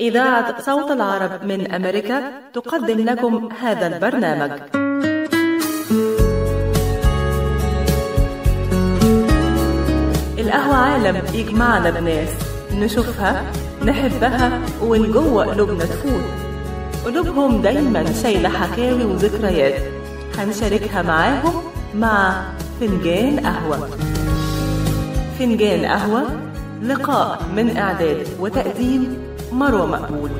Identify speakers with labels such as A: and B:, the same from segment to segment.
A: إذاعة صوت العرب من أمريكا تقدم لكم هذا البرنامج. القهوة عالم يجمعنا بناس نشوفها نحبها ومن جوه قلوبنا تفوت. قلوبهم دايما شايلة حكاوي وذكريات. هنشاركها معاهم مع فنجان قهوة. فنجان قهوة لقاء من إعداد وتقديم مروة مقبول.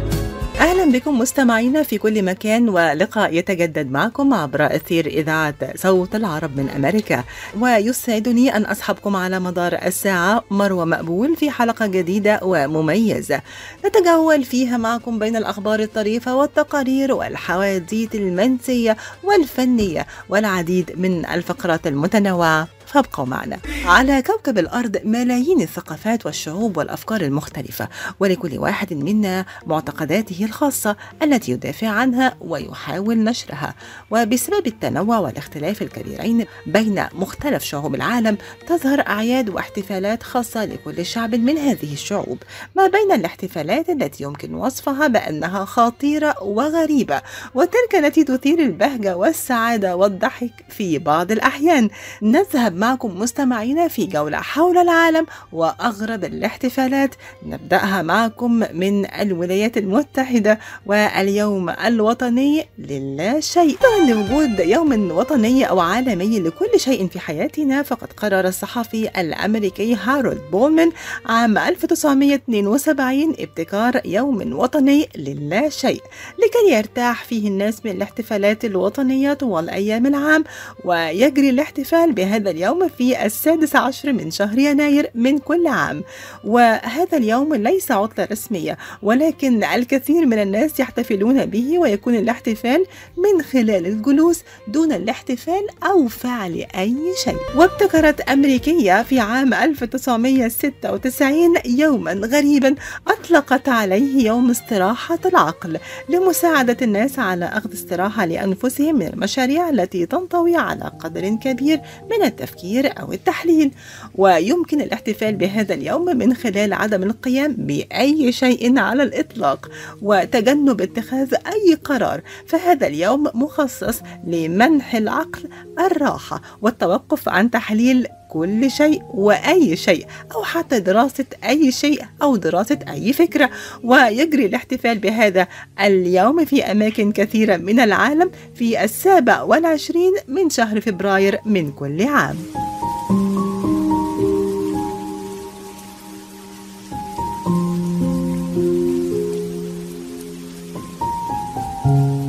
B: أهلا بكم مستمعينا في كل مكان ولقاء يتجدد معكم عبر أثير إذاعة صوت العرب من أمريكا. ويسعدني أن أصحبكم على مدار الساعة مروة مقبول في حلقة جديدة ومميزة. نتجول فيها معكم بين الأخبار الطريفة والتقارير والحواديت المنسية والفنية والعديد من الفقرات المتنوعة. فابقوا معنا. على كوكب الأرض ملايين الثقافات والشعوب والأفكار المختلفة ولكل واحد منا معتقداته الخاصة التي يدافع عنها ويحاول نشرها. وبسبب التنوع والاختلاف الكبيرين بين مختلف شعوب العالم تظهر أعياد واحتفالات خاصة لكل شعب من هذه الشعوب. ما بين الاحتفالات التي يمكن وصفها بأنها خطيرة وغريبة وتلك التي تثير البهجة والسعادة والضحك في بعض الأحيان نذهب معكم مستمعينا في جولة حول العالم وأغرب الاحتفالات. نبدأها معكم من الولايات المتحدة واليوم الوطني للا شيء. طبعا لوجود يوم وطني أو عالمي لكل شيء في حياتنا فقد قرر الصحفي الأمريكي هارولد بولمان عام 1972 ابتكار يوم وطني للا شيء. لكي يرتاح فيه الناس من الاحتفالات الوطنية طوال أيام العام ويجري الاحتفال بهذا اليوم في السادس عشر من شهر يناير من كل عام. وهذا اليوم ليس عطلة رسمية ولكن الكثير من الناس يحتفلون به ويكون الاحتفال من خلال الجلوس دون الاحتفال أو فعل أي شيء. وابتكرت أمريكية في عام 1996 يوما غريبا أطلقت عليه يوم استراحة العقل لمساعدة الناس على أخذ استراحة لأنفسهم من المشاريع التي تنطوي على قدر كبير من التفكير. أو التحليل ويمكن الاحتفال بهذا اليوم من خلال عدم القيام بأي شيء على الإطلاق وتجنب اتخاذ أي قرار. فهذا اليوم مخصص لمنح العقل الراحة والتوقف عن تحليل كل شيء وأي شيء أو حتى دراسة أي شيء أو دراسة أي فكرة. ويجري الاحتفال بهذا اليوم في أماكن كثيرة من العالم في السابع والعشرين من شهر فبراير من كل عام.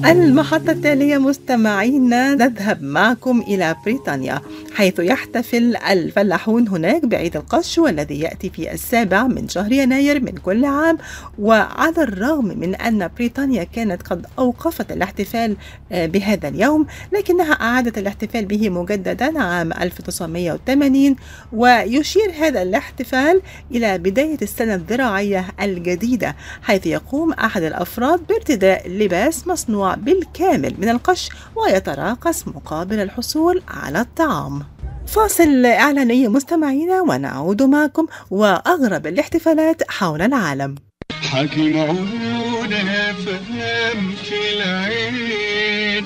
B: المحطة التالية مستمعينا نذهب معكم إلى بريطانيا. حيث يحتفل الفلاحون هناك بعيد القش والذي يأتي في السابع من شهر يناير من كل عام. وعلى الرغم من أن بريطانيا كانت قد أوقفت الاحتفال بهذا اليوم لكنها أعادت الاحتفال به مجددا عام 1980 ويشير هذا الاحتفال إلى بداية السنة الزراعية الجديدة حيث يقوم أحد الأفراد بارتداء لباس مصنوع بالكامل من القش ويتراقص مقابل الحصول على الطعام. فاصل إعلاني مستمعينا ونعود معكم وأغرب الاحتفالات حول العالم.
C: حكي معقولة فهم في العين.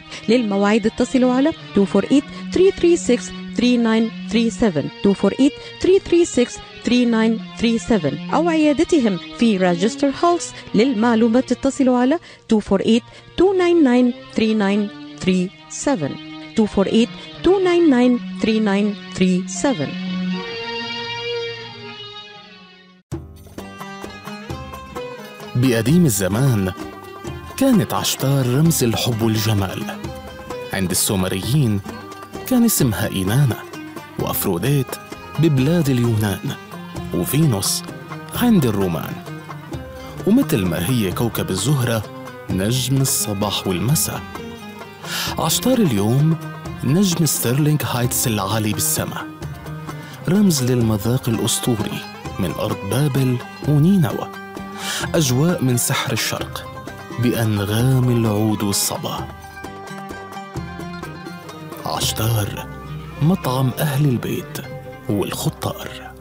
D: للمواعيد اتصلوا على 248 336 3937 248 336 3937 أو عيادتهم في راجستر هولس للمعلومات اتصلوا على 248 299 3937 248 299 3937
E: بقديم الزمان كانت عشتار رمز الحب والجمال. عند السومريين كان اسمها إينانا وأفروديت ببلاد اليونان وفينوس عند الرومان. ومثل ما هي كوكب الزهرة نجم الصباح والمساء. عشتار اليوم نجم ستيرلينغ هايتس العالي بالسماء رمز للمذاق الأسطوري من أرض بابل ونينوى. أجواء من سحر الشرق. بأنغام العود والصبا. عشتار مطعم أهل البيت والخطار.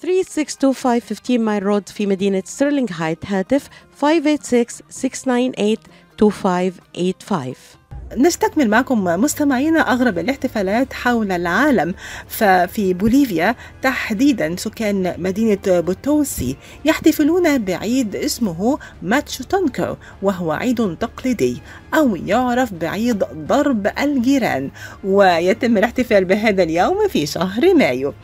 F: 3625 Mile Road في مدينة ستيرلينغ هايت هاتف 586-698-2585
B: نستكمل معكم مستمعينا أغرب الاحتفالات حول العالم. ففي بوليفيا تحديدا سكان مدينة بوتوسي يحتفلون بعيد اسمه ماتشو تونكو وهو عيد تقليدي أو يعرف بعيد ضرب الجيران. ويتم الاحتفال بهذا اليوم في شهر مايو.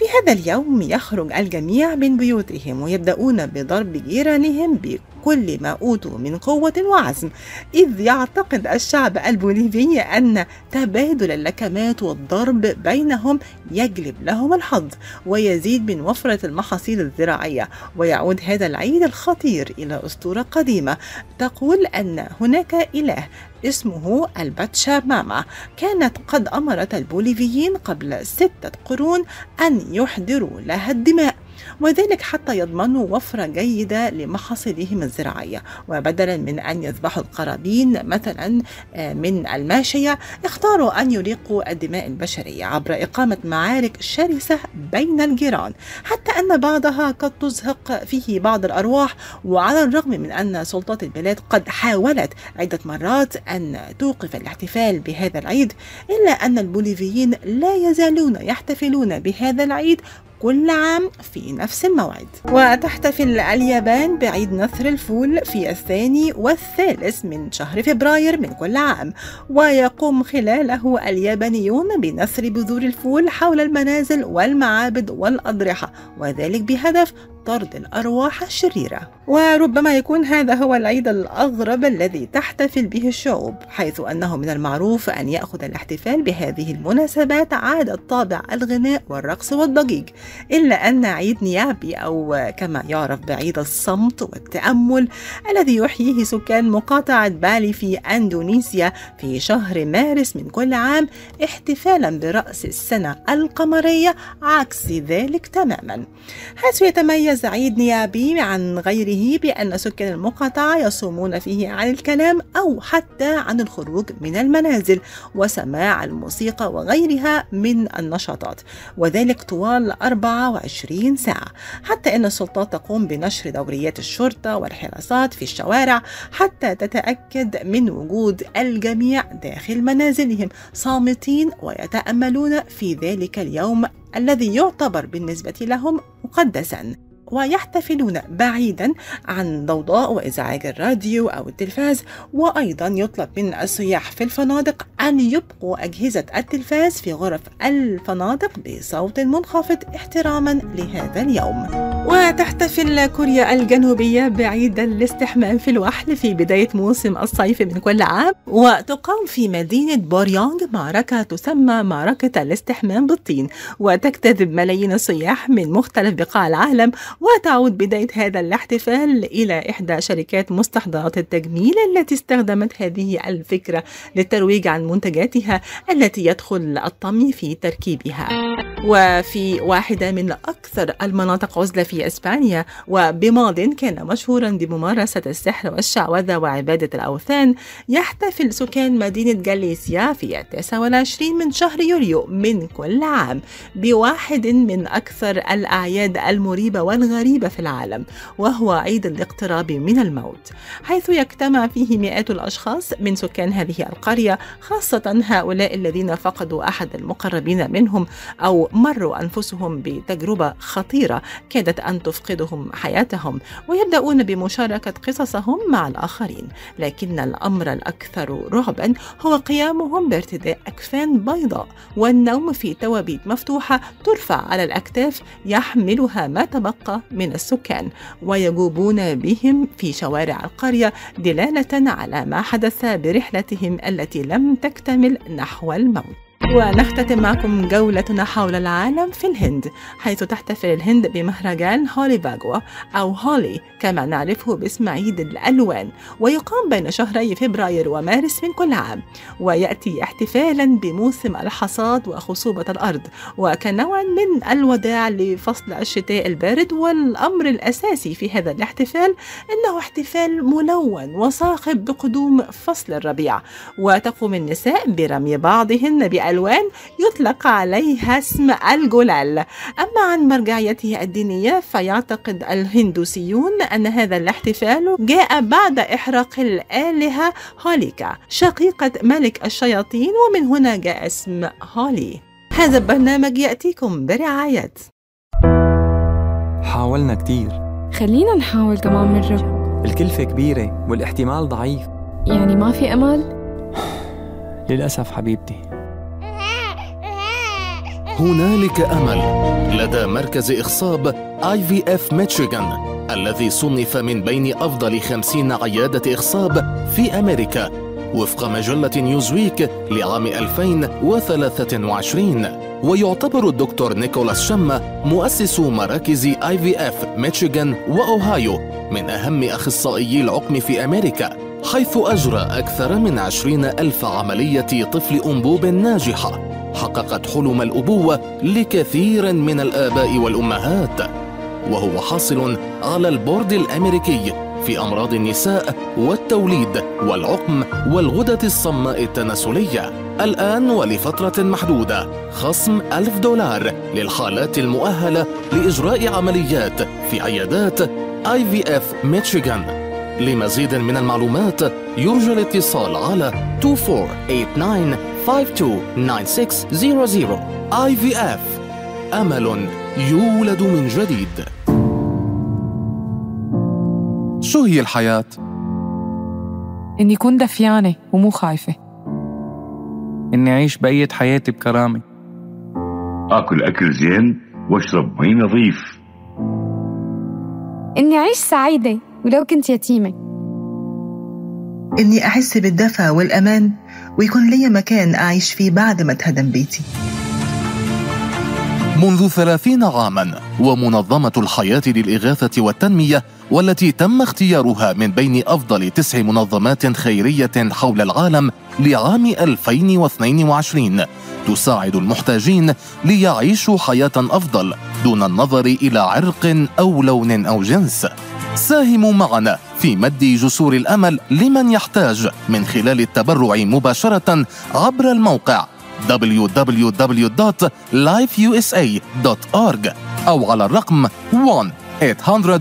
B: في هذا اليوم يخرج الجميع من بيوتهم ويبدأون بضرب جيرانهم بكل ما أوتوا من قوة وعزم إذ يعتقد الشعب البوليفي أن تبادل اللكمات والضرب بينهم يجلب لهم الحظ ويزيد من وفرة المحاصيل الزراعية ويعود هذا العيد الخطير إلى أسطورة قديمة. تقول أن هناك إله اسمه الباتشا ماما. كانت قد أمرت البوليفيين قبل ستة قرون أن يحضروا لها الدماء. وذلك حتى يضمنوا وفرة جيدة لمحاصيلهم الزراعية وبدلا من أن يذبحوا القرابين مثلا آه، من الماشية اختاروا أن يريقوا الدماء البشرية عبر إقامة معارك شرسة بين الجيران. حتى أن بعضها قد تزهق فيه بعض الأرواح وعلى الرغم من أن سلطات البلاد قد حاولت عدة مرات أن توقف الاحتفال بهذا العيد إلا أن البوليفيين لا يزالون يحتفلون بهذا العيد كل عام في نفس الموعد. وتحتفل اليابان بعيد نثر الفول في الثاني والثالث من شهر فبراير من كل عام. ويقوم خلاله اليابانيون بنثر بذور الفول حول المنازل والمعابد والأضرحة وذلك بهدف طرد الأرواح الشريرة. وربما يكون هذا هو العيد الأغرب الذي تحتفل به الشعوب حيث أنه من المعروف أن يأخذ الاحتفال بهذه المناسبات عادة طابع الغناء والرقص والضجيج إلا أن عيد نيابي أو كما يعرف بعيد الصمت والتأمل الذي يحييه سكان مقاطعة بالي في أندونيسيا في شهر مارس من كل عام احتفالا برأس السنة القمرية عكس ذلك تماما. حيث يتميز عيد نيابي عن غيره بأن سكان المقاطعة يصومون فيه عن الكلام أو حتى عن الخروج من المنازل وسماع الموسيقى وغيرها من النشاطات. وذلك طوال 24 ساعة. حتى أن السلطات تقوم بنشر دوريات الشرطة والحراسات في الشوارع حتى تتأكد من وجود الجميع داخل منازلهم صامتين ويتأملون في ذلك اليوم الذي يعتبر بالنسبة لهم مقدسا. ويحتفلون بعيدا عن ضوضاء وإزعاج الراديو أو التلفاز وأيضا يطلب من السياح في الفنادق أن يبقوا أجهزة التلفاز في غرف الفنادق بصوت منخفض احتراما لهذا اليوم. وتحتفل كوريا الجنوبية بعيد الاستحمام في الوحل في بداية موسم الصيف من كل عام وتقام في مدينة بوريونغ معركة تسمى معركة الاستحمام بالطين. وتجتذب ملايين السياح من مختلف بقاع العالم وتعود بداية هذا الاحتفال إلى إحدى شركات مستحضرات التجميل التي استخدمت هذه الفكرة للترويج عن منتجاتها التي يدخل الطمي في تركيبها. وفي واحدة من أكثر المناطق عزلة في إسبانيا وبماض كان مشهورا بممارسة السحر والشعوذة وعبادة الأوثان يحتفل سكان مدينة جاليسيا في 29 من شهر يوليو من كل عام بواحد من أكثر الأعياد المريبة والغريبة في العالم وهو عيد الاقتراب من الموت حيث يجتمع فيه مئات الأشخاص من سكان هذه القرية خاصة هؤلاء الذين فقدوا أحد المقربين منهم أو مروا أنفسهم بتجربة خطيرة كادت أن تفقدهم حياتهم ويبدأون بمشاركة قصصهم مع الآخرين. لكن الأمر الأكثر رعبا هو قيامهم بارتداء أكفان بيضاء والنوم في توابيت مفتوحة ترفع على الأكتاف يحملها ما تبقى من السكان ويجوبون بهم في شوارع القرية دلالة على ما حدث برحلتهم التي لم تكتمل نحو الموت. ونختتم معكم جولتنا حول العالم في الهند حيث تحتفل الهند بمهرجان هولي باغوا أو هولي كما نعرفه باسم عيد الألوان ويقام بين شهري فبراير ومارس من كل عام. ويأتي احتفالا بموسم الحصاد وخصوبة الأرض وكنوع من الوداع لفصل الشتاء البارد والأمر الأساسي في هذا الاحتفال إنه احتفال ملون وصاخب بقدوم فصل الربيع. وتقوم النساء برمي بعضهن بألوان يطلق عليها اسم الجلال. أما عن مرجعيته الدينية فيعتقد الهندوسيون أن هذا الاحتفال جاء بعد إحراق الآلهة هوليكا شقيقة ملك الشياطين ومن هنا جاء اسم هولي. هذا البرنامج يأتيكم برعاية.
G: حاولنا كتير.
H: خلينا نحاول كمان مرة
G: الكلفة كبيرة والاحتمال ضعيف.
H: يعني ما في أمل؟
G: للأسف حبيبتي.
E: هنالك أمل. لدى مركز إخصاب IVF ميشيغان الذي صنف من بين أفضل خمسين عيادة إخصاب في أمريكا وفق مجلة نيوزويك لعام 2023 ويعتبر الدكتور نيكولاس شما مؤسس مراكز IVF ميشيغان وأوهايو من أهم أخصائيي العقم في أمريكا حيث أجرى أكثر من عشرين ألف عملية طفل أنبوب ناجحة. حققت حلم الأبوة لكثير من الآباء والأمهات وهو حاصل على البورد الأمريكي في أمراض النساء والتوليد والعقم والغدة الصماء التناسلية. الآن ولفترة محدودة خصم ألف دولار للحالات المؤهلة لإجراء عمليات في عيادات IVF ميشيغان لمزيد من المعلومات يرجى الاتصال على 2489 529600 IVF أمل يولد من جديد.
I: شو هي الحياة؟
H: إني كون دفيانة ومو خايفة.
G: إني أعيش بقية حياتي بكرامة.
J: آكل أكل زين واشرب مي نظيف.
K: إني أعيش سعيدة ولو كنت يتيمة.
L: إني أحس بالدفى والأمان ويكون لي مكان أعيش فيه بعد ما أتهدم بيتي.
E: منذ ثلاثين عاما ومنظمة الحياة للإغاثة والتنمية والتي تم اختيارها من بين أفضل تسع منظمات خيرية حول العالم لعام 2022 تساعد المحتاجين ليعيشوا حياة أفضل دون النظر إلى عرق أو لون أو جنس. ساهموا معنا في مد جسور الأمل لمن يحتاج من خلال التبرع مباشرة عبر الموقع www.lifeusa.org أو على الرقم 1 800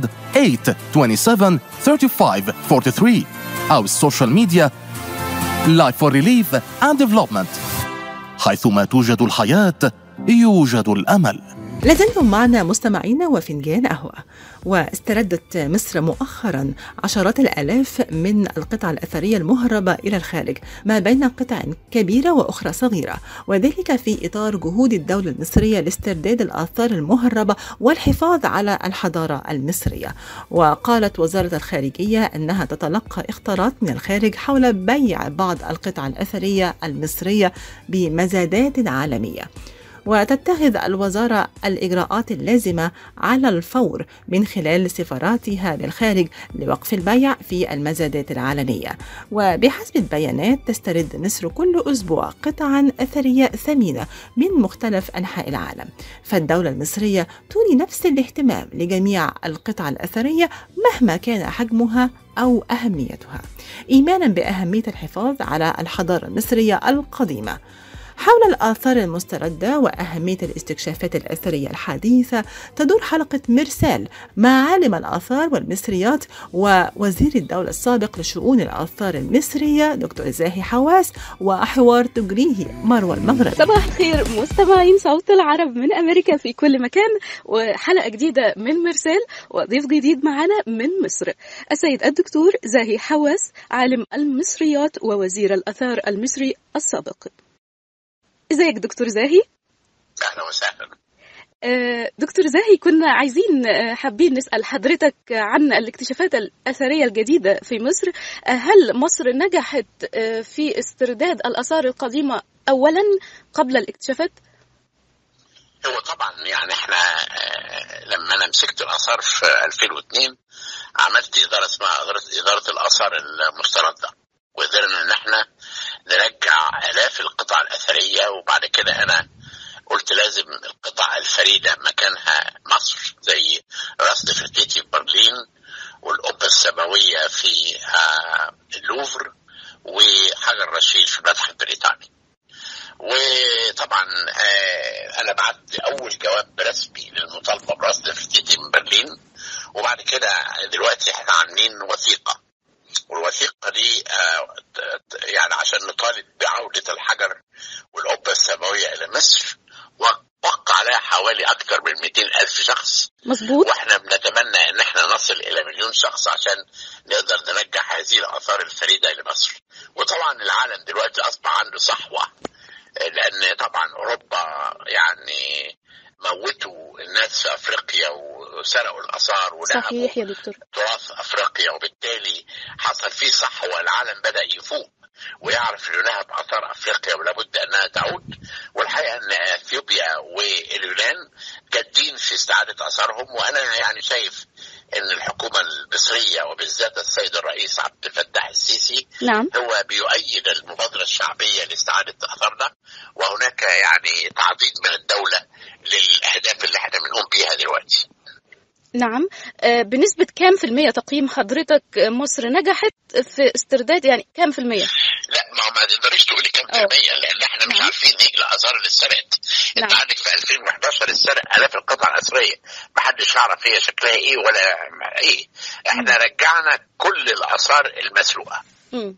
E: 827 3543 أو السوشيال ميديا Life for Relief and Development حيثما توجد الحياة يوجد الأمل.
B: لازلتم معنا مستمعينا وفنجان قهوة. واستردت مصر مؤخرا عشرات الآلاف من القطع الأثرية المهربة إلى الخارج ما بين قطع كبيرة وأخرى صغيرة. وذلك في إطار جهود الدولة المصرية لاسترداد الآثار المهربة والحفاظ على الحضارة المصرية. وقالت وزارة الخارجية أنها تتلقى اختارات من الخارج حول بيع بعض القطع الأثرية المصرية بمزادات عالمية. وتتخذ الوزارة الإجراءات اللازمة على الفور من خلال سفاراتها للخارج لوقف البيع في المزادات العالمية. وبحسب البيانات تسترد مصر كل أسبوع قطعا أثرية ثمينة من مختلف أنحاء العالم. فالدولة المصرية تولي نفس الاهتمام لجميع القطع الأثرية مهما كان حجمها أو أهميتها. إيمانا بأهمية الحفاظ على الحضارة المصرية القديمة. حول الآثار المستردة وأهمية الاستكشافات الأثرية الحديثة تدور حلقة مرسال مع عالم الآثار والمصريات ووزير الدولة السابق لشؤون الآثار المصرية دكتور زاهي حواس وحوار تجريه مروى المغرب
M: صباح الخير مستمعين صوت العرب من أمريكا في كل مكان وحلقة جديدة من مرسال وضيف جديد معنا من مصر. السيد الدكتور زاهي حواس عالم المصريات ووزير الآثار المصري السابق. إزيك دكتور زاهي؟
N: أهلا وسهلا.
M: دكتور زاهي كنا عايزين حابين نسأل حضرتك عن الاكتشافات الأثرية الجديدة في مصر. هل مصر نجحت في استرداد الآثار القديمة اولا قبل الاكتشافات؟
N: هو طبعا يعني إحنا آه، لما أنا مسكت الآثار في 2002 عملت إدارة اسمها اداره إدارة الآثار المستردة. وقدرنا إن إحنا نرجع آلاف القطع الأثرية وبعد كده أنا قلت لازم القطع الفريدة مكانها مصر زي راس نفرتيتي في برلين والقبه السماوية في آه، اللوفر وحجر رشيد في المتحف البريطاني. وطبعا آه، أنا بعت أول جواب رسمي للمطالبة برأس نفرتيتي من برلين وبعد كده دلوقتي إحنا عاملين وثيقة. والوثيقة دي آه، يعني عشان نطالب بعودة الحجر والقبة السماوية إلى مصر وقع عليها حوالي أكثر من 200 ألف شخص.
M: مظبوط.
N: وإحنا بنتمنى إن إحنا نصل إلى مليون شخص عشان نقدر نرجع هذه الآثار الفريدة لمصر وطبعا العالم دلوقتي أصبح عنده صحوة لأن طبعا أوروبا يعني موتوا الناس في أفريقيا وسرقوا الآثار ونهبوا
M: صحيح يا دكتور.
N: تراث أفريقيا وبالتالي حصل فيه صحوه العالم بدأ يفوق ويعرف انه نهب اثار أفريقيا ولابد أنها تعود. والحقيقة أن إثيوبيا واليونان جادين في استعادة آثارهم وأنا يعني شايف أن الحكومة المصرية وبالذات السيد الرئيس عبد الفتاح السيسي
M: نعم.
N: هو بيؤيد المبادرة الشعبية لاستعادة آثارنا وهناك يعني تعضيد من الدولة للأهداف اللي إحنا بنقوم بيها دلوقتي.
M: نعم. آه، بنسبة كام في المية تقييم حضرتك مصر نجحت في استرداد؟ يعني كام في المية؟
N: لا ما ما تقدريش تقولي كام في المية لأن إحنا مش عارفين نيجي الاثار اللي اتسرقت أنت عندك في 2011 اتسرق آلاف القطع الأثرية. ما حدش يعرف هي شكلها إيه ولا إيه. إحنا رجعنا كل الآثار المسروقة.
M: مم.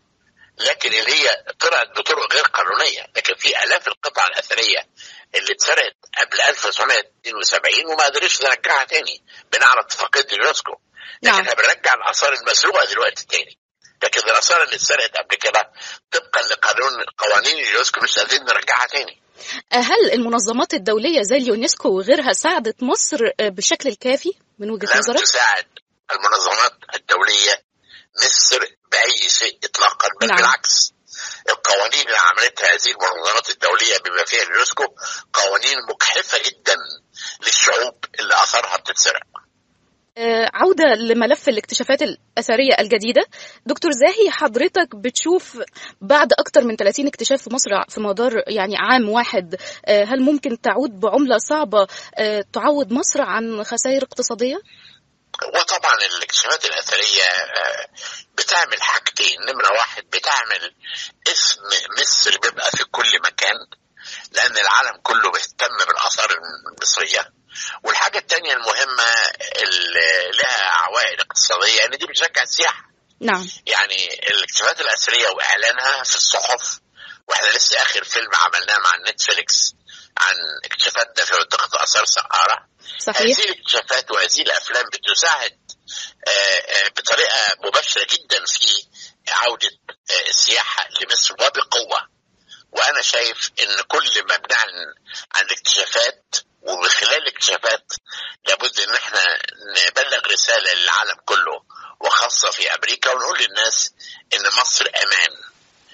N: لكن اللي هي طلعت بطرق غير قانونية لكن في آلاف القطع الأثرية اللي اتسرقت قبل 1972 وما قدرش نرجعها تاني. بناء على اتفاقيه اليونسكو لكن إحنا بنرجع الآثار المسروقة دلوقتي تاني. لكن الآثار اللي اتسرقت قبل كده طبقا لقانون قوانين اليونسكو مش قادرين نرجعها تاني.
M: هل المنظمات الدولية زي اليونسكو وغيرها ساعدت مصر بالشكل الكافي من وجهة نظرك؟
N: تساعد المنظمات الدولية مصر بأي شيء اطلاقا بل
M: نعم.
N: بالعكس. القوانين اللي عملتها هذه المنظمات الدولية بما فيها اليونسكو قوانين مجحفه جدا للشعوب اللي آثارها بتتسرق
M: آه، عودة لملف الاكتشافات الأثرية الجديدة دكتور زاهي حضرتك بتشوف بعد أكتر من 30 اكتشاف في مصر في مدار يعني عام واحد آه، هل ممكن تعود بعملة صعبة آه، تعوض مصر عن خسائر اقتصادية؟
N: وطبعا الاكتشافات الأثرية آه، بتعمل حاجتين. نمرة واحد بتعمل اسم مصر بيبقى في كل مكان لأن العالم كله بيهتم بالآثار المصرية. والحاجة الثانية المهمة اللي لها عوائد اقتصادية ان دي بتشجع السياحة.
M: نعم.
N: يعني الاكتشافات الأثرية وإعلانها في الصحف وإحنا لسه آخر فيلم عملناه مع نتفليكس. عن اكتشافاتنا في منطقه اثار سقاره
M: صحيح.
N: هذه الاكتشافات وهذه الأفلام بتساعد آه، آه، بطريقة مباشرة جدا في عودة آه، السياحة لمصر وبقوة. وأنا شايف إن كل ما بنعلن عن الاكتشافات ومن خلال الاكتشافات لابد إن إحنا نبلغ رسالة للعالم كله وخاصة في أمريكا ونقول للناس إن مصر أمان.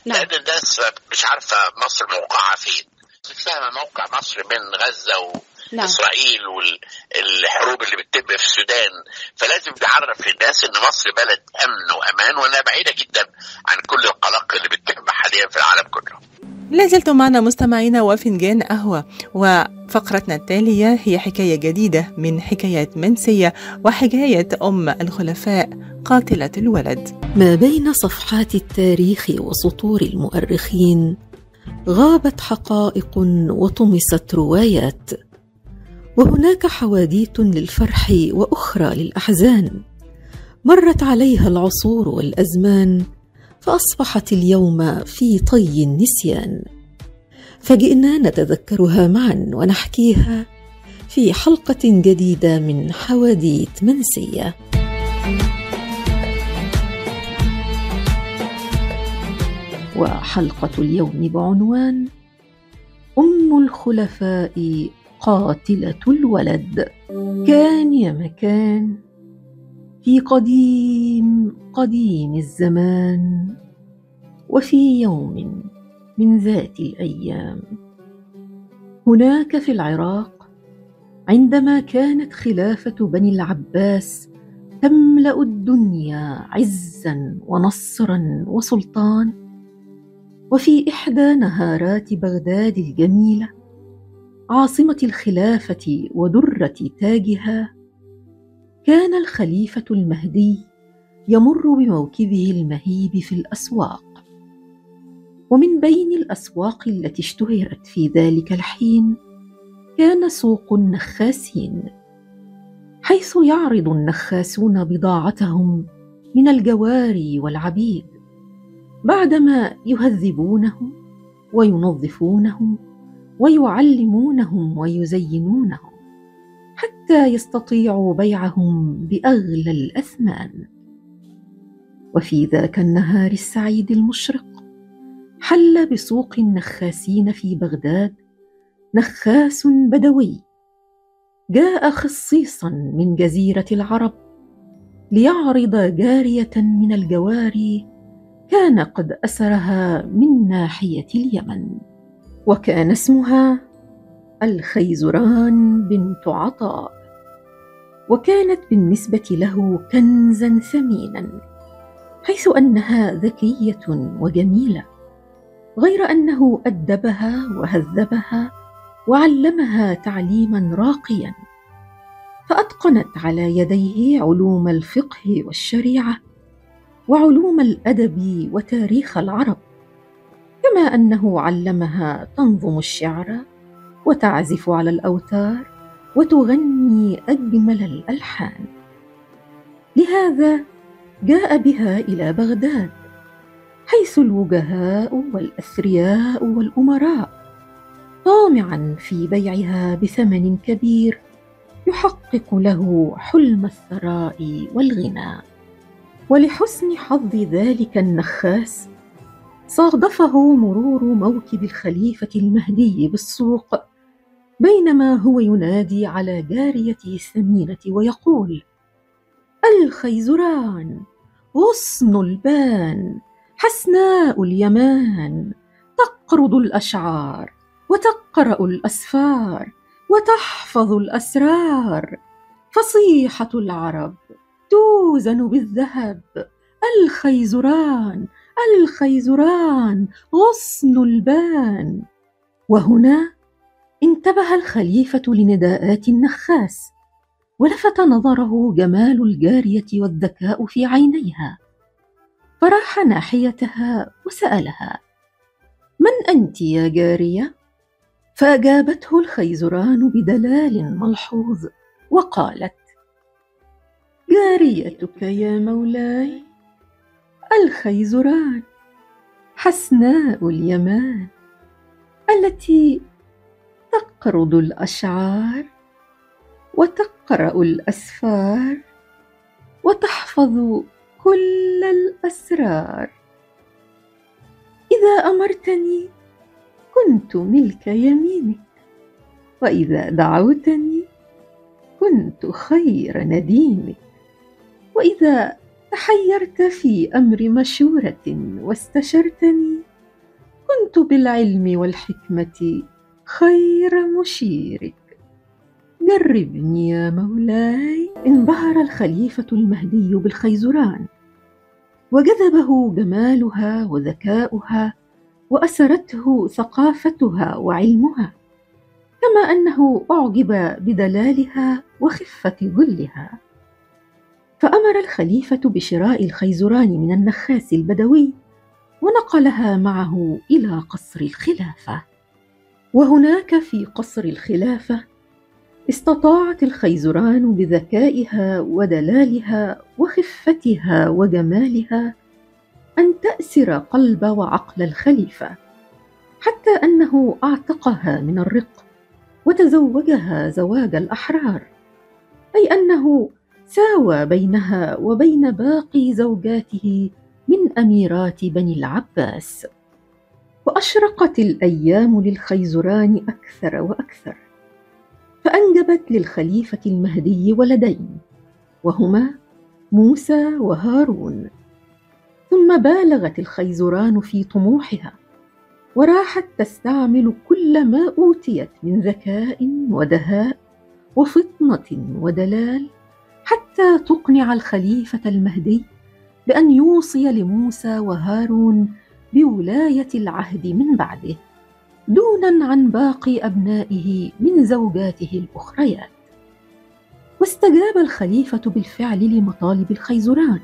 N: لأن الناس مش عارفة مصر موقعها فين. فاهمه موقع مصر من غزة و...
M: نعم.
N: إسرائيل والحروب اللي بتتم في السودان. فلازم نعرف للناس إن مصر بلد أمن وأمان وأنها بعيدة جدا عن كل القلق اللي بتتم حاليا في العالم كله.
B: لازلتم معنا مستمعينا وفنجان قهوة. وفقرتنا التالية هي حكاية جديدة من حكايات منسية وحكاية أم الخلفاء قاتلة الولد.
O: ما بين صفحات التاريخ وسطور المؤرخين غابت حقائق وطمست روايات وهناك حواديت للفرح وأخرى للأحزان. مرت عليها العصور والأزمان فأصبحت اليوم في طي النسيان. فجئنا نتذكرها معا ونحكيها في حلقة جديدة من حواديت منسية. وحلقة اليوم بعنوان أم الخلفاء قاتلة الولد. كان يا مكان في قديم قديم الزمان وفي يوم من ذات الأيام. هناك في العراق عندما كانت خلافة بني العباس تملأ الدنيا عزا ونصرا وسلطان وفي إحدى نهارات بغداد الجميلة عاصمة الخلافة ودرة تاجها كان الخليفة المهدي يمر بموكبه المهيب في الأسواق. ومن بين الأسواق التي اشتهرت في ذلك الحين كان سوق النخاسين حيث يعرض النخاسون بضاعتهم من الجواري والعبيد. بعدما يهذبونهم وينظفونهم ويعلمونهم ويزينونهم حتى يستطيعوا بيعهم بأغلى الأثمان. وفي ذاك النهار السعيد المشرق حل بسوق النخاسين في بغداد نخاس بدوي. جاء خصيصا من جزيرة العرب ليعرض جارية من الجواري كان قد أسرها من ناحية اليمن وكان اسمها الخيزران بنت عطاء وكانت بالنسبة له كنزا ثمينا حيث أنها ذكية وجميلة غير أنه أدبها وهذبها وعلمها تعليما راقيا فأتقنت على يديه علوم الفقه والشريعة وعلوم الأدب وتاريخ العرب كما أنه علمها تنظم الشعر وتعزف على الأوتار وتغني أجمل الألحان. لهذا جاء بها إلى بغداد حيث الوجهاء والأثرياء والأمراء طامعا في بيعها بثمن كبير يحقق له حلم الثراء والغنى ولحسن حظ ذلك النخاس. صادفه مرور موكب الخليفة المهدي بالسوق بينما هو ينادي على جاريته الثمينة ويقول الخيزران غصن البان حسناء اليمان تقرض الأشعار وتقرأ الأسفار وتحفظ الأسرار فصيحة العرب. توزن بالذهب. الخيزران الخيزران غصن البان. وهنا انتبه الخليفة لنداءات النخاس ولفت نظره جمال الجارية والذكاء في عينيها. فراح ناحيتها وسألها من أنت يا جارية؟ فأجابته الخيزران بدلال ملحوظ وقالت جاريتك يا مولاي. الخيزران حسناء اليمان التي تقرض الأشعار وتقرأ الأسفار وتحفظ كل الأسرار. إذا أمرتني كنت ملك يمينك وإذا دعوتني كنت خير نديمك. وإذا تحيرت في أمر مشورة واستشرتني كنت بالعلم والحكمة خير مشيرك. جربني يا مولاي. انبهر الخليفة المهدي بالخيزران. وجذبه جمالها وذكاؤها وأسرته ثقافتها وعلمها. كما أنه أعجب بدلالها وخفة ظلها فأمر الخليفة بشراء الخيزران من النخاس البدوي ونقلها معه إلى قصر الخلافة. وهناك في قصر الخلافة استطاعت الخيزران بذكائها ودلالها وخفتها وجمالها أن تأسر قلب وعقل الخليفة حتى أنه أعتقها من الرق وتزوجها زواج الأحرار أي أنه ساوى بينها وبين باقي زوجاته من أميرات بني العباس. وأشرقت الأيام للخيزران أكثر وأكثر فأنجبت للخليفة المهدي ولدين وهما موسى وهارون. ثم بالغت الخيزران في طموحها وراحت تستعمل كل ما أوتيت من ذكاء ودهاء وفطنة ودلال حتى تقنع الخليفة المهدي بأن يوصي لموسى وهارون بولاية العهد من بعده دونا عن باقي أبنائه من زوجاته الأخريات. واستجاب الخليفة بالفعل لمطالب الخيزران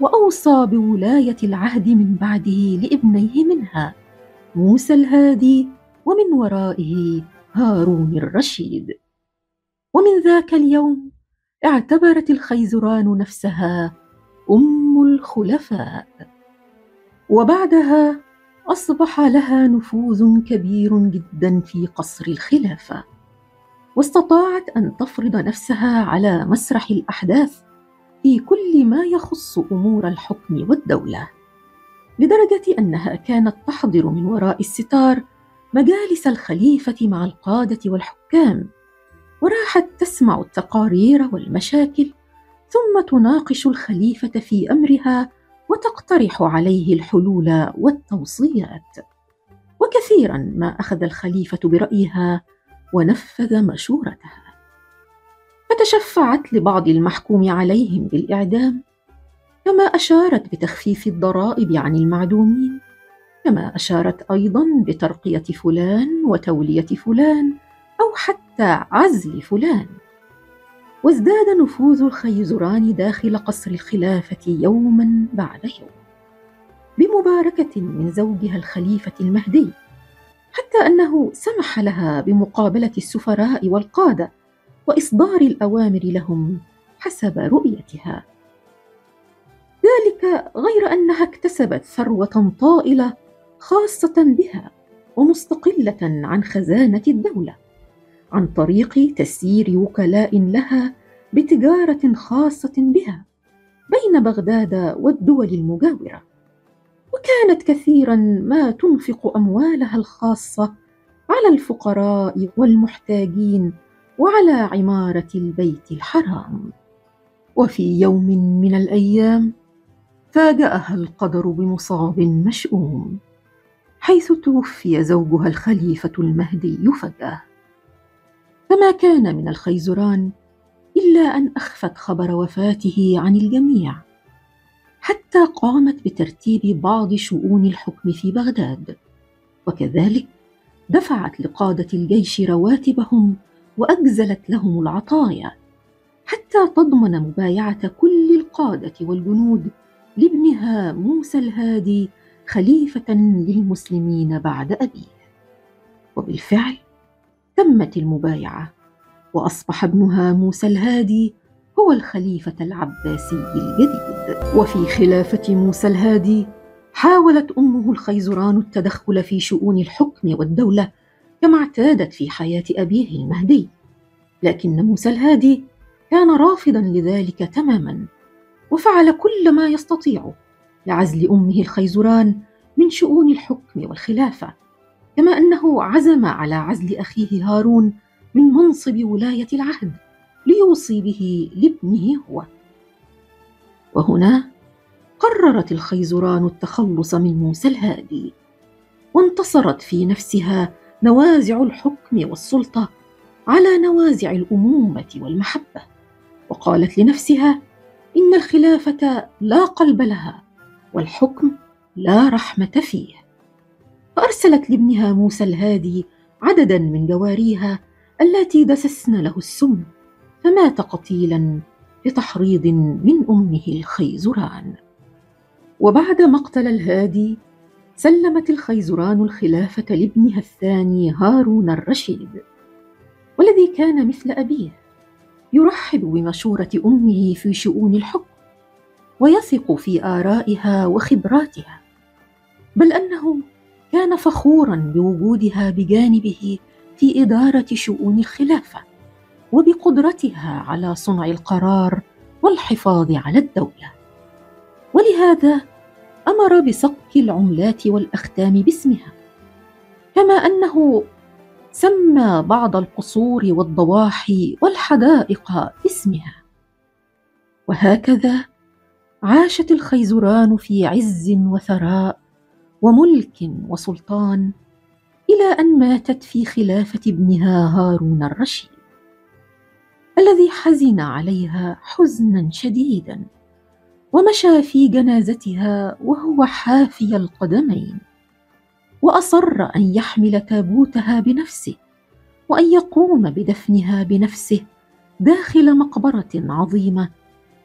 O: وأوصى بولاية العهد من بعده لابنيه منها موسى الهادي ومن ورائه هارون الرشيد. ومن ذاك اليوم اعتبرت الخيزران نفسها أم الخلفاء. وبعدها أصبح لها نفوذ كبير جدا في قصر الخلافة. واستطاعت أن تفرض نفسها على مسرح الأحداث في كل ما يخص أمور الحكم والدولة لدرجة أنها كانت تحضر من وراء الستار مجالس الخليفة مع القادة والحكام. وراحت تسمع التقارير والمشاكل ثم تناقش الخليفة في أمرها وتقترح عليه الحلول والتوصيات. وكثيرا ما أخذ الخليفة برأيها ونفذ مشورتها. فتشفعت لبعض المحكوم عليهم بالإعدام كما أشارت بتخفيف الضرائب عن المعدومين كما أشارت أيضا بترقية فلان وتولية فلان أو حتى عزل فلان. وازداد نفوذ الخيزران داخل قصر الخلافة يوما بعد يوم بمباركة من زوجها الخليفة المهدي حتى أنه سمح لها بمقابلة السفراء والقادة وإصدار الأوامر لهم حسب رؤيتها. ذلك غير أنها اكتسبت ثروة طائلة خاصة بها ومستقلة عن خزانة الدولة. عن طريق تسيير وكلاء لها بتجارة خاصة بها بين بغداد والدول المجاورة. وكانت كثيرا ما تنفق أموالها الخاصة على الفقراء والمحتاجين وعلى عمارة البيت الحرام. وفي يوم من الأيام فاجأها القدر بمصاب مشؤوم حيث توفي زوجها الخليفة المهدي فجأة. فما كان من الخيزران إلا أن أخفت خبر وفاته عن الجميع حتى قامت بترتيب بعض شؤون الحكم في بغداد. وكذلك دفعت لقادة الجيش رواتبهم وأجزلت لهم العطايا حتى تضمن مبايعة كل القادة والجنود لابنها موسى الهادي خليفة للمسلمين بعد أبيه. وبالفعل تمت المبايعة وأصبح ابنها موسى الهادي هو الخليفة العباسي الجديد. وفي خلافة موسى الهادي حاولت أمه الخيزران التدخل في شؤون الحكم والدولة كما اعتادت في حياة أبيه المهدي. لكن موسى الهادي كان رافضا لذلك تماما وفعل كل ما يستطيع لعزل أمه الخيزران من شؤون الحكم والخلافة. كما أنه عزم على عزل أخيه هارون من منصب ولاية العهد ليوصي به لابنه هو. وهنا قررت الخيزران التخلص من موسى الهادي وانتصرت في نفسها نوازع الحكم والسلطة على نوازع الأمومة والمحبة وقالت لنفسها إن الخلافة لا قلب لها والحكم لا رحمة فيه. فأرسلت لابنها موسى الهادي عددا من جواريها اللاتي دسسن له السم فمات قتيلا بتحريض من أمه الخيزران. وبعد مقتل الهادي سلمت الخيزران الخلافة لابنها الثاني هارون الرشيد والذي كان مثل أبيه يرحب بمشورة أمه في شؤون الحكم ويثق في آرائها وخبراتها بل أنه كان فخورا بوجودها بجانبه في إدارة شؤون الخلافة وبقدرتها على صنع القرار والحفاظ على الدولة. ولهذا أمر بصك العملات والأختام باسمها كما أنه سمى بعض القصور والضواحي والحدائق باسمها. وهكذا عاشت الخيزران في عز وثراء وملك وسلطان إلى أن ماتت في خلافة ابنها هارون الرشيد الذي حزن عليها حزنا شديدا ومشى في جنازتها وهو حافي القدمين وأصر أن يحمل تابوتها بنفسه وأن يقوم بدفنها بنفسه داخل مقبرة عظيمة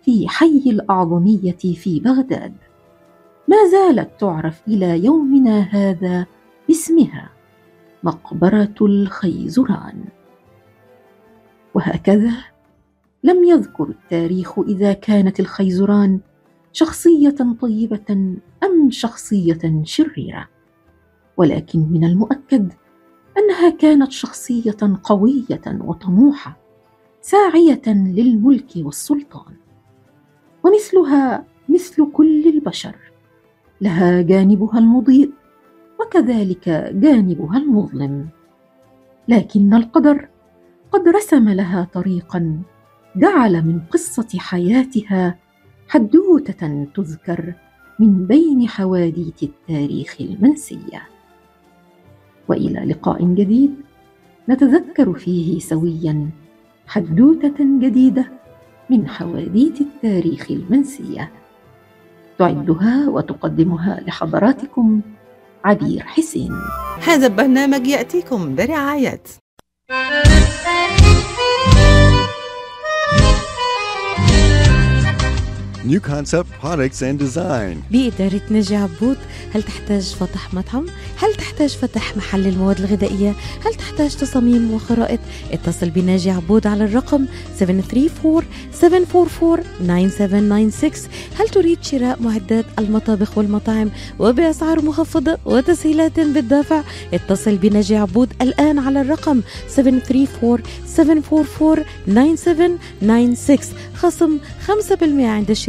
O: في حي الأعظمية في بغداد. ما زالت تعرف إلى يومنا هذا باسمها مقبرة الخيزران. وهكذا لم يذكر التاريخ إذا كانت الخيزران شخصية طيبة أم شخصية شريرة. ولكن من المؤكد أنها كانت شخصية قوية وطموحة ساعية للملك والسلطان. ومثلها مثل كل البشر. لها جانبها المضيء وكذلك جانبها المظلم. لكن القدر قد رسم لها طريقا جعل من قصة حياتها حدوتة تذكر من بين حواديت التاريخ المنسية. وإلى لقاء جديد نتذكر فيه سويا حدوتة جديدة من حواديت التاريخ المنسية. تعدها وتقدمها لحضراتكم عبير حسين.
B: هذا البرنامج يأتيكم برعاية.
P: New Concept Products and Design
D: بإدارة نجي عبود هل تحتاج فتح مطعم؟ هل تحتاج فتح محل المواد الغذائية؟ هل تحتاج تصاميم وخرائط؟ اتصل بناجي عبود على الرقم 734-744-9796 هل تريد شراء معدات المطابخ والمطاعم وبأسعار مخفضة وتسهيلات بالدافع؟ اتصل بناجي عبود الآن على الرقم 734-744-9796 خصم 5% عند الشراء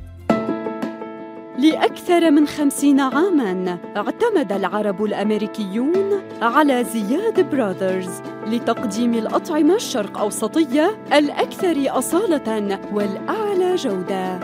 Q: لأكثر من خمسين عاماً اعتمد العرب الأمريكيون على زياد براذرز لتقديم الأطعمة الشرق أوسطية الأكثر أصالة والأعلى جودة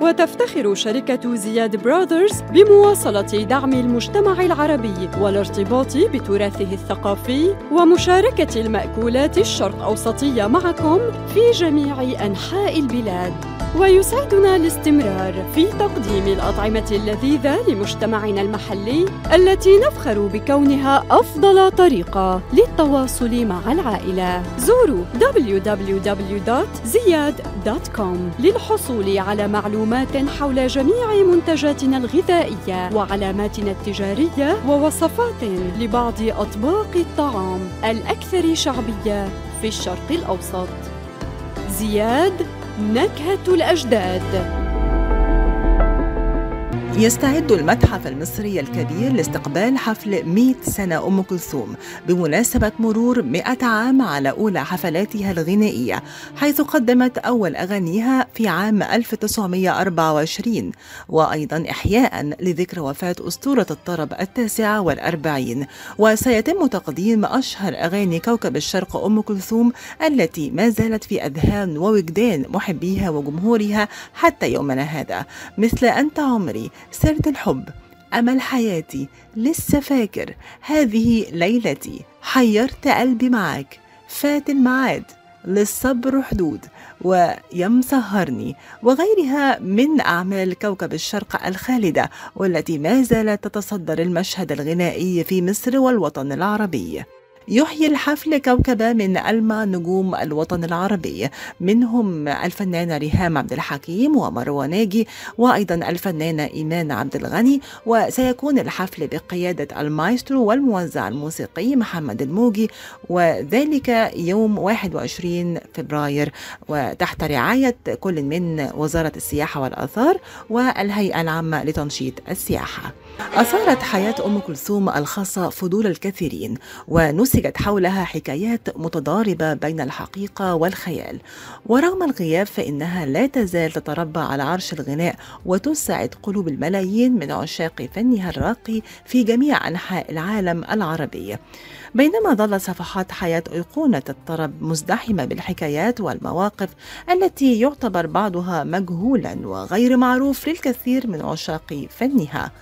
Q: وتفتخر شركة زياد براذرز بمواصلة دعم المجتمع العربي والارتباط بتراثه الثقافي ومشاركة المأكولات الشرق أوسطية معكم في جميع أنحاء البلاد. ويسعدنا الاستمرار في تقديم الأطعمة اللذيذة لمجتمعنا المحلي التي نفخر بكونها أفضل طريقة للتواصل مع العائلة. زوروا www.ziyad.com للحصول على معلومات حول جميع منتجاتنا الغذائية وعلاماتنا التجارية ووصفات لبعض أطباق الطعام الأكثر شعبية في الشرق الأوسط. زياد نكهة الأجداد.
B: يستعد المتحف المصري الكبير لاستقبال حفل 100 سنة أم كلثوم بمناسبة مرور 100 عام على أولى حفلاتها الغنائية حيث قدمت أول أغانيها في عام 1924 وأيضا إحياء لذكرى وفاة أسطورة الطرب التاسعة والأربعين. وسيتم تقديم أشهر أغاني كوكب الشرق أم كلثوم التي ما زالت في أذهان ووجدان محبيها وجمهورها حتى يومنا هذا. مثل أنت عمري سيرة الحب أمل حياتي لسه فاكر. هذه ليلتي حيرت قلبي معاك. فات الميعاد للصبر حدود ويمسهرني وغيرها من أعمال كوكب الشرق الخالدة والتي ما زالت تتصدر المشهد الغنائي في مصر والوطن العربي. يحيي الحفل كوكبة من ألمع نجوم الوطن العربي. منهم الفنانة ريهام عبد الحكيم ومروى ناجي وأيضا الفنانة إيمان عبد الغني. وسيكون الحفل بقيادة المايسترو والموزع الموسيقي محمد الموجي. وذلك يوم 21 فبراير. وتحت رعاية كل من وزارة السياحة والآثار والهيئة العامة لتنشيط السياحة. أثارت حياة أم كلثوم الخاصة فضول الكثيرين ونسجت حولها حكايات متضاربة بين الحقيقة والخيال. ورغم الغياب فإنها لا تزال تتربع على عرش الغناء وتسعد قلوب الملايين من عشاق فنها الراقي في جميع أنحاء العالم العربي. بينما ظل صفحات حياة أيقونة الطرب مزدحمة بالحكايات والمواقف التي يعتبر بعضها مجهولا وغير معروف للكثير من عشاق فنها.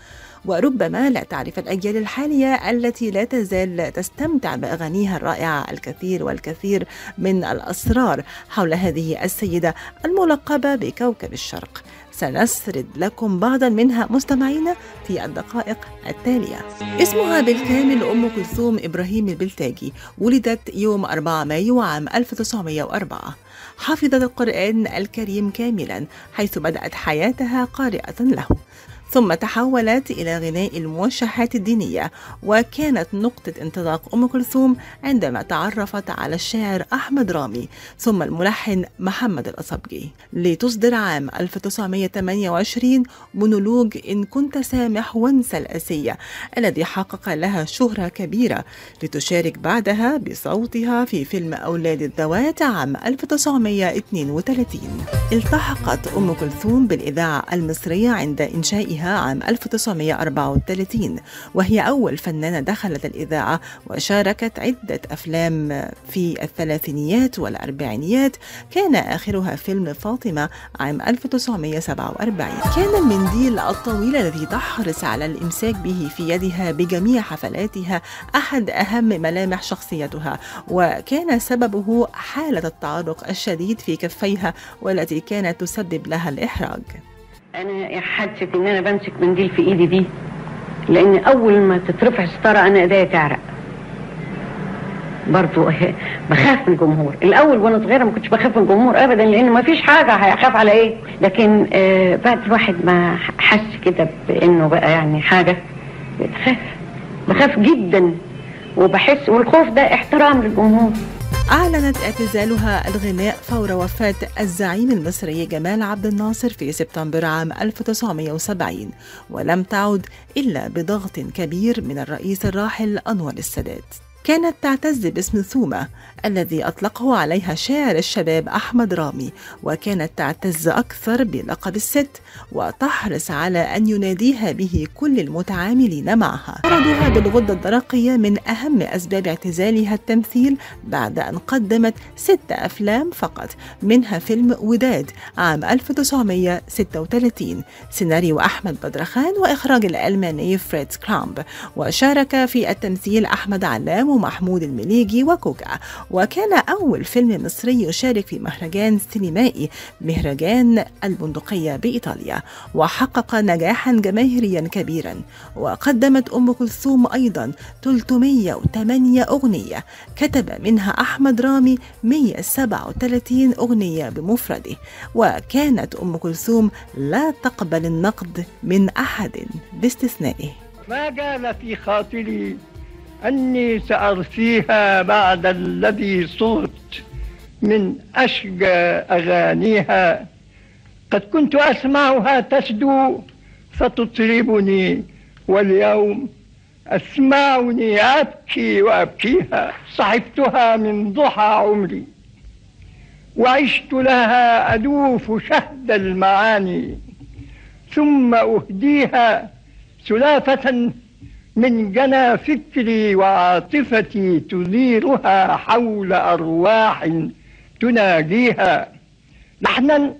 B: وربما لا تعرف الأجيال الحالية التي لا تزال تستمتع بأغانيها الرائعة الكثير والكثير من الأسرار حول هذه السيدة الملقبة بكوكب الشرق. سنسرد لكم بعضا منها مستمعينا في الدقائق التالية. اسمها بالكامل أم كلثوم إبراهيم البلتاجي ولدت يوم 4 مايو عام 1904 حفظت القرآن الكريم كاملا حيث بدأت حياتها قارئة له. ثم تحولت إلى غناء الموشحات الدينية وكانت نقطة انطلاق أم كلثوم عندما تعرفت على الشاعر أحمد رامي ثم الملحن محمد الأصبجي. لتصدر عام 1928 مونولوج إن كنت سامح وانسى الأسية الذي حقق لها شهرة كبيرة لتشارك بعدها بصوتها في فيلم أولاد الذوات عام 1932 التحقت أم كلثوم بالإذاعة المصرية عند إنشائها. عام 1934 وهي أول فنانة دخلت الإذاعة وشاركت عدة أفلام في الثلاثينيات والأربعينيات. كان آخرها فيلم فاطمة عام 1947 كان المنديل الطويل الذي تحرص على الإمساك به في يدها بجميع حفلاتها أحد أهم ملامح شخصيتها وكان سببه حالة التعرق الشديد في كفيها والتي كانت تسبب لها الإحراج.
R: أنا حادثه إن أنا بمسك منديل في إيدي دي لأن أول ما تترفع ستاره أنا إيديا تعرق. برضو بخاف من الجمهور. الأول وأنا صغيرة ما كنتش بخاف من الجمهور ابدا لأن ما فيش حاجة هيخاف على إيه. لكن آه بعد الواحد ما حس كده بإنه بقى يعني حاجة بخاف بخاف جدا. وبحس والخوف ده احترام للجمهور.
B: أعلنت اعتزالها الغناء فور وفاة الزعيم المصري جمال عبد الناصر في سبتمبر عام 1970 ولم تعد إلا بضغط كبير من الرئيس الراحل أنور السادات. كانت تعتز باسم ثومة الذي أطلقه عليها شاعر الشباب أحمد رامي وكانت تعتز أكثر بلقب الست وتحرص على أن يناديها به كل المتعاملين معها. طردها بالغدة الدرقية من أهم أسباب اعتزالها التمثيل بعد أن قدمت ست أفلام فقط منها فيلم وداد عام 1936 سيناريو أحمد بدرخان وإخراج الألماني فريدز كرامب وشارك في التمثيل أحمد علام ومحمود المليجي وكوكا. وكان أول فيلم مصري يشارك في مهرجان سينمائي مهرجان البندقية بإيطاليا وحقق نجاحا جماهيريا كبيرا. وقدمت أم كلثوم أيضا 308 أغنية. كتب منها أحمد رامي 137 أغنية بمفرده. وكانت أم كلثوم لا تقبل النقد من أحد باستثنائه.
S: ما جال في خاطري أني سأرثيها بعد الذي صرت من أشجى أغانيها. قد كنت أسمعها تسدو ستطربني واليوم أسمعني أبكي وأبكيها. صحبتها من ضحى عمري وعشت لها أدوف شهد المعاني. ثم أهديها سلافة من جنى فكري وعاطفتي تديرها حول أرواح تناجيها لحنا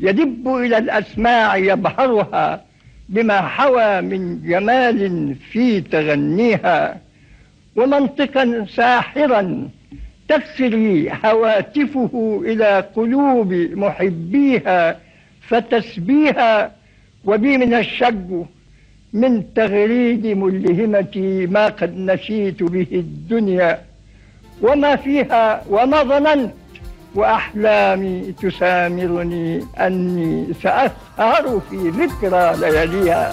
S: يدب إلى الأسماع يبهرها بما حوى من جمال في تغنيها. ومنطقا ساحرا تسري هواتفه إلى قلوب محبيها فتسبيها. وبي من الشج من تغريد ملهمتي ما قد نسيت به الدنيا وما فيها وما ظننت وأحلامي تسامرني أني سأسهر في ذكرى لياليها.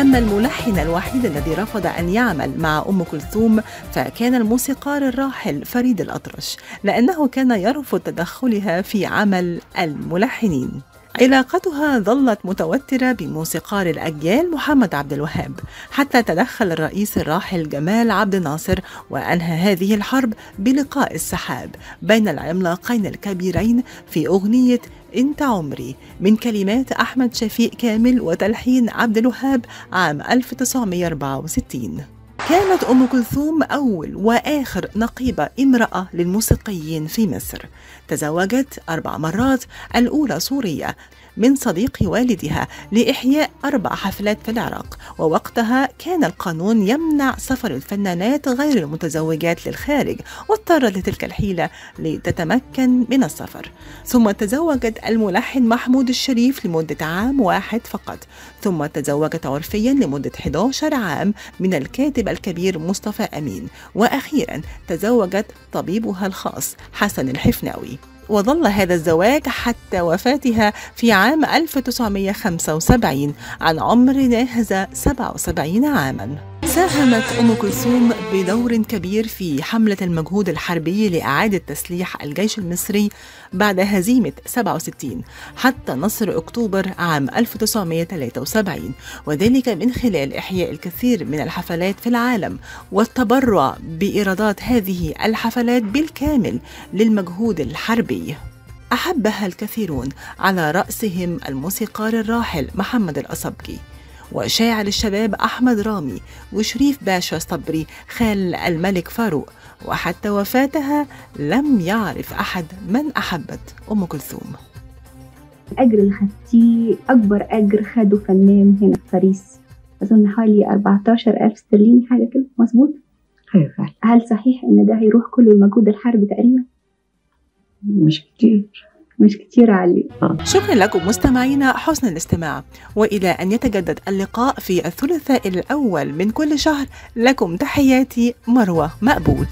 B: أما الملحن الوحيد الذي رفض أن يعمل مع أم كلثوم فكان الموسيقار الراحل فريد الأطرش لأنه كان يرفض تدخلها في عمل الملحنين. علاقتها ظلت متوترة بموسيقار الأجيال محمد عبد الوهاب حتى تدخل الرئيس الراحل جمال عبد الناصر وأنهى هذه الحرب بلقاء السحاب بين العملاقين الكبيرين في أغنية انت عمري من كلمات أحمد شفيق كامل وتلحين عبد الوهاب عام 1964 كانت أم كلثوم أول وآخر نقيبة امرأة للموسيقيين في مصر. تزوجت أربع مرات الأولى سورية من صديق والدها لإحياء أربع حفلات في العراق ووقتها كان القانون يمنع سفر الفنانات غير المتزوجات للخارج واضطرت لتلك الحيلة لتتمكن من السفر. ثم تزوجت الملحن محمود الشريف لمدة عام واحد فقط. ثم تزوجت عرفيا لمدة 11 عام من الكاتب الكبير مصطفى أمين. وأخيرا تزوجت طبيبها الخاص حسن الحفناوي. وظل هذا الزواج حتى وفاتها في عام 1975 عن عمر ناهز 77 عاما. ساهمت أم كلثوم بدور كبير في حملة المجهود الحربي لإعادة تسليح الجيش المصري بعد هزيمة 67 حتى نصر أكتوبر عام 1973 وذلك من خلال إحياء الكثير من الحفلات في العالم والتبرع بإيرادات هذه الحفلات بالكامل للمجهود الحربي. أحبها الكثيرون على رأسهم الموسيقار الراحل محمد الأصبجي وشاعر الشباب أحمد رامي وشريف باشا صبري خال الملك فاروق. وحتى وفاتها لم يعرف أحد من أحبت أم كلثوم.
T: الأجر اللي خدتيه أكبر أجر خده فنان هنا في باريس. أظن حوالي 14 ألف استرليني حاجة كده مظبوط؟
O: أيوة فعلا.
T: هل صحيح إن ده هيروح كله المجهود الحربي تقريبا؟
O: مش كتير.
T: مش كتير عليه.
B: شكرا لكم مستمعينا حسن الاستماع وإلى أن يتجدد اللقاء في الثلاثاء الأول من كل شهر لكم تحياتي مروة مقبول.